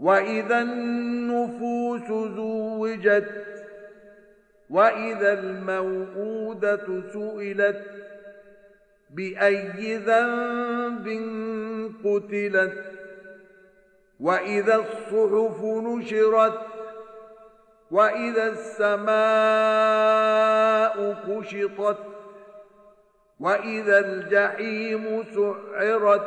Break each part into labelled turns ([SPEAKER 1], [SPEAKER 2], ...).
[SPEAKER 1] وإذا النفوس زوجت وإذا الموءودة سئلت بأي ذنب قتلت وإذا الصحف نشرت وإذا السماء كشطت وإذا الجحيم سعرت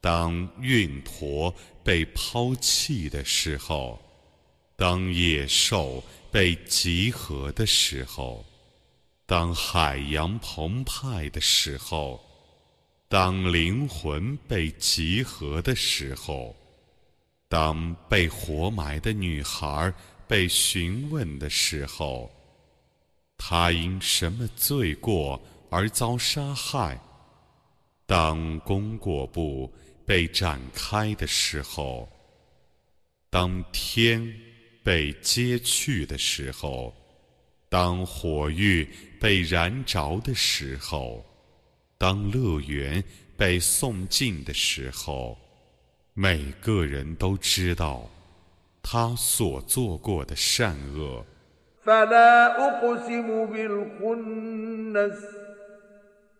[SPEAKER 2] 当运驼被抛弃的时候，当野兽被集合的时候，当海洋澎湃的时候，当灵魂被集合的时候，当被活埋的女孩被询问的时候，她因什么罪过而遭杀害？当功过簿被展开的时候，当天被揭去的时候，当火狱被燃着的时候，当乐园被送进的时候，每个人都知道他所做过的善恶。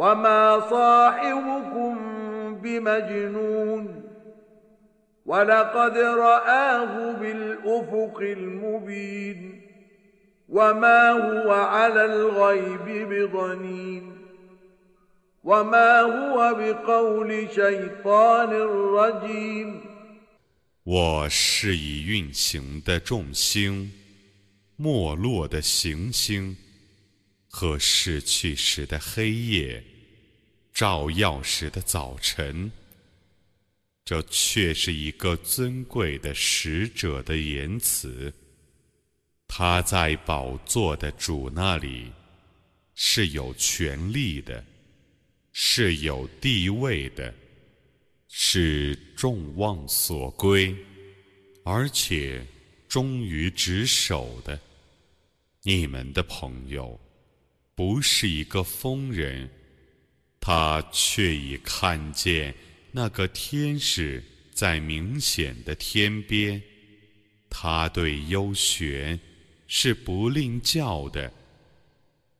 [SPEAKER 1] وما صاحبكم بمجنون ولقد رآه بالأفق المبين وما هو على الغيب بضنين وما هو بقول شيطان رجيم
[SPEAKER 2] 我是以运行的众星，没落的行星。和逝去时的黑夜，照耀时的早晨。这却是一个尊贵的使者的言辞。他在宝座的主那里是有权力的，是有地位的，是众望所归，而且忠于职守的。你们的朋友。不是一个疯人，他却已看见那个天使在明显的天边。他对幽玄是不吝教的，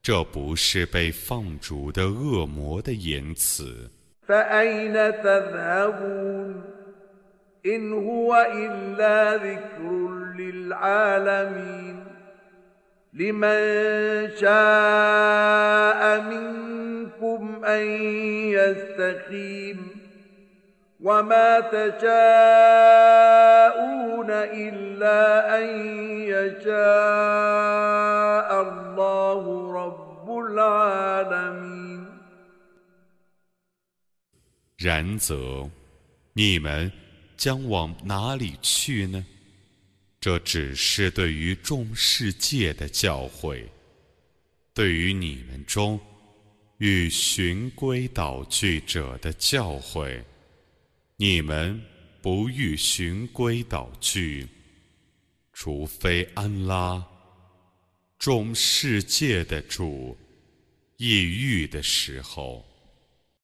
[SPEAKER 2] 这不是被放逐的恶魔的言辞。
[SPEAKER 1] لمن شاء منكم ان يستقيم وما تشاءون الا ان يشاء الله رب العالمين
[SPEAKER 2] 然则，你们将往哪里去呢？这只是对于众世界的教诲，对于你们中欲循规蹈矩者的教诲。你们不欲循规蹈矩，除非安拉众世界的主抑郁的时候。